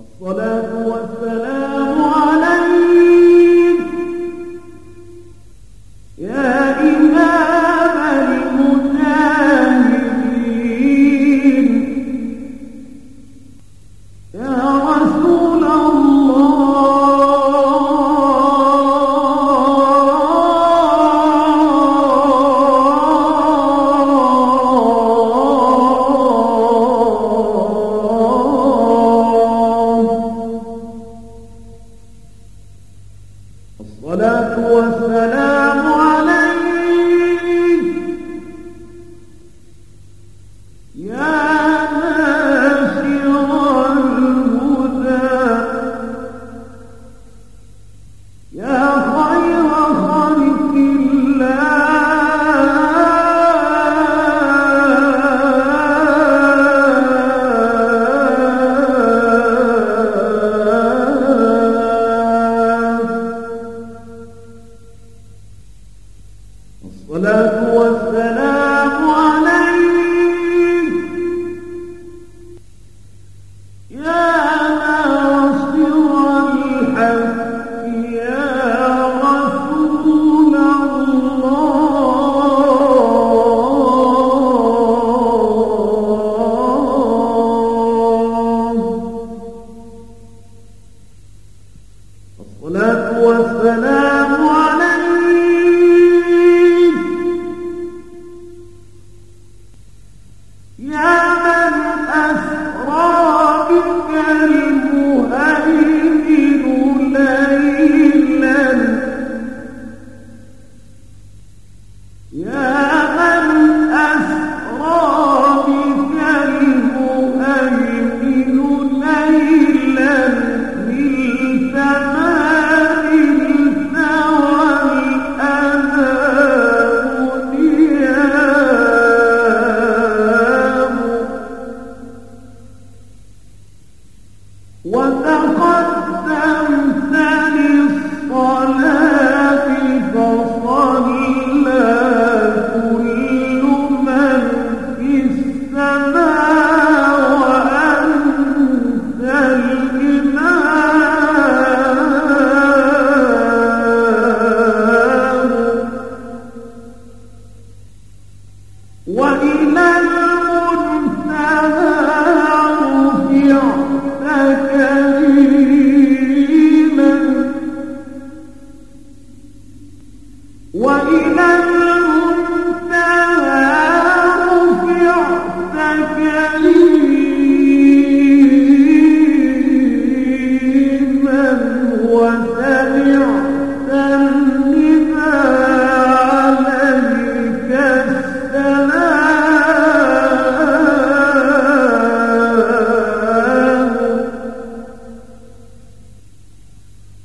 الصلاة والسلام يا يا وإلى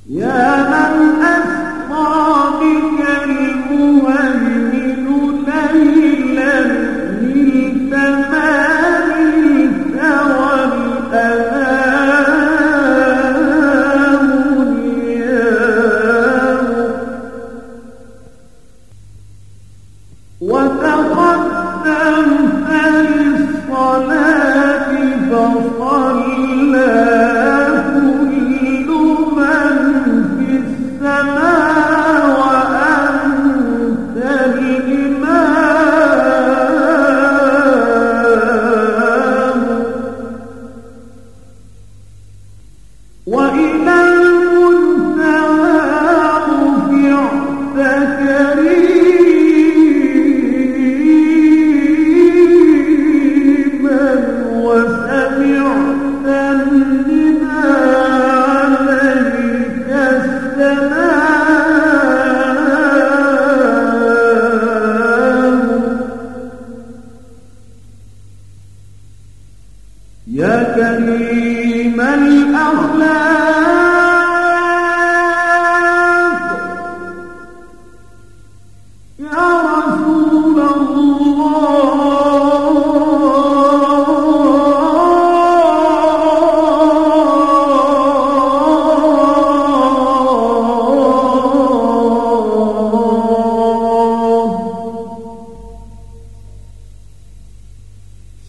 يا يا كريم الأخلاق. يا رسول الله.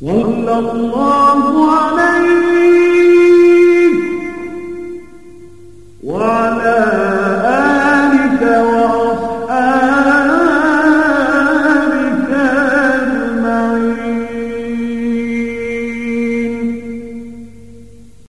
صلى الله عليه